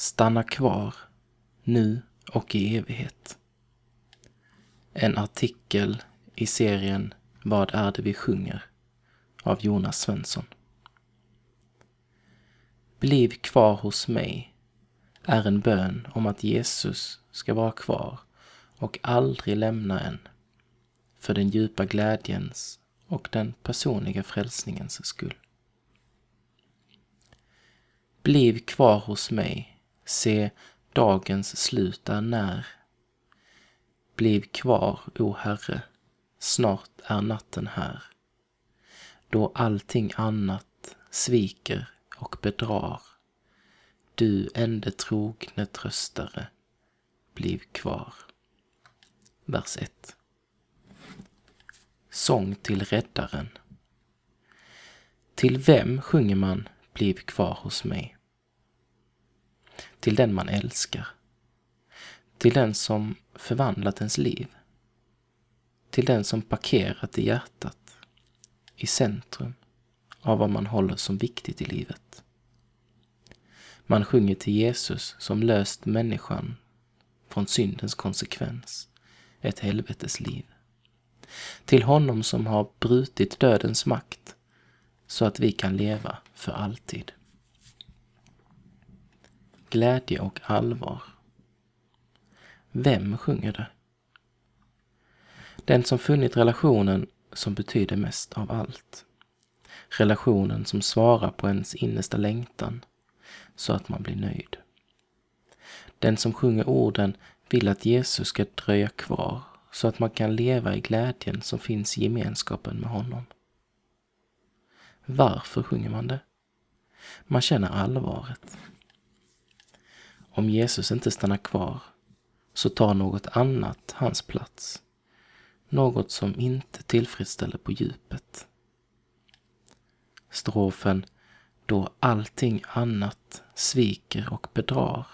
Stanna kvar, nu och i evighet. En artikel i serien Vad är det vi sjunger? av Jonas Svensson. Bliv kvar hos mig är en bön om att Jesus ska vara kvar och aldrig lämna en för den djupa glädjens och den personliga frälsningens skull. Bliv kvar hos mig, se dagens slut är när. Bliv kvar, o Herre, snart är natten här. Då allting annat sviker och bedrar. Du ende trogne tröstare, bliv kvar. Vers 1 Sång till Räddaren. Till vem sjunger man Bliv kvar hos mig? Till den man älskar. Till den som förvandlat ens liv. Till den som parkerat i hjärtat, i centrum av vad man håller som viktigt i livet. Man sjunger till Jesus som löst människan från syndens konsekvens, ett helvetes liv till honom som har brutit dödens makt så att vi kan leva för alltid. Glädje och allvar. Vem sjunger det? Den som funnit relationen som betyder mest av allt. Relationen som svarar på ens innersta längtan så att man blir nöjd. Den som sjunger orden vill att Jesus ska dröja kvar så att man kan leva i glädjen som finns i gemenskapen med honom. Varför sjunger man det? Man känner allvaret. Om Jesus inte stannar kvar så tar något annat hans plats. Något som inte tillfredsställer på djupet. Strofen Då allting annat sviker och bedrar,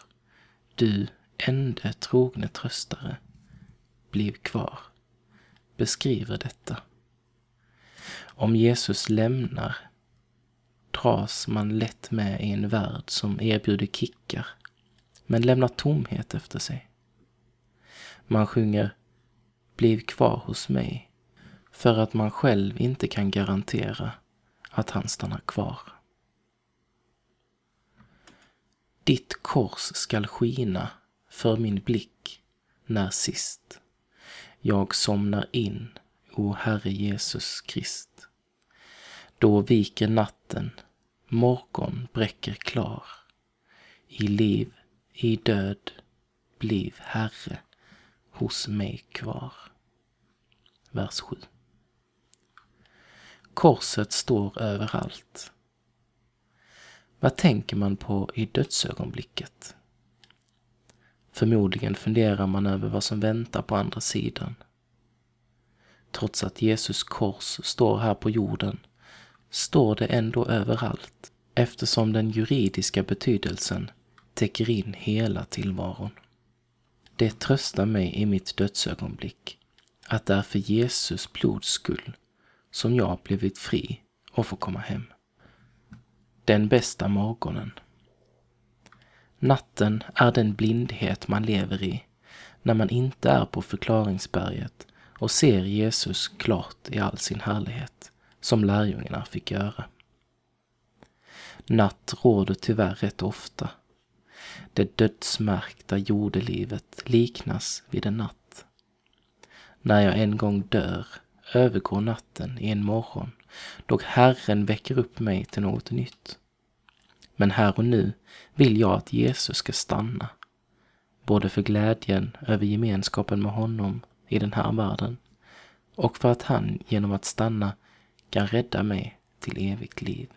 du ende trogne tröstare, bliv kvar, beskriver detta. Om Jesus lämnar dras man lätt med i en värld som erbjuder kickar, men lämnar tomhet efter sig. Man sjunger Bliv kvar hos mig för att man själv inte kan garantera att han stannar kvar. Ditt kors skall skina för min blick när sist jag somnar in, o Herre Jesus Krist. Då viker natten, morgon bräcker klar. I liv, i död, bliv Herre hos mig kvar. Vers 7. Korset står överallt. Vad tänker man på i dödsögonblicket? Förmodligen funderar man över vad som väntar på andra sidan. Trots att Jesus kors står här på jorden står det ändå överallt eftersom den juridiska betydelsen täcker in hela tillvaron. Det tröstar mig i mitt dödsögonblick att det är för Jesus blods skull som jag blivit fri och får komma hem. Den bästa morgonen Natten är den blindhet man lever i när man inte är på förklaringsberget och ser Jesus klart i all sin härlighet, som lärjungarna fick göra. Natt råder tyvärr rätt ofta. Det dödsmärkta jordelivet liknas vid en natt. När jag en gång dör övergår natten i en morgon, då Herren väcker upp mig till något nytt. Men här och nu vill jag att Jesus ska stanna. Både för glädjen över gemenskapen med honom i den här världen och för att han genom att stanna kan rädda mig till evigt liv.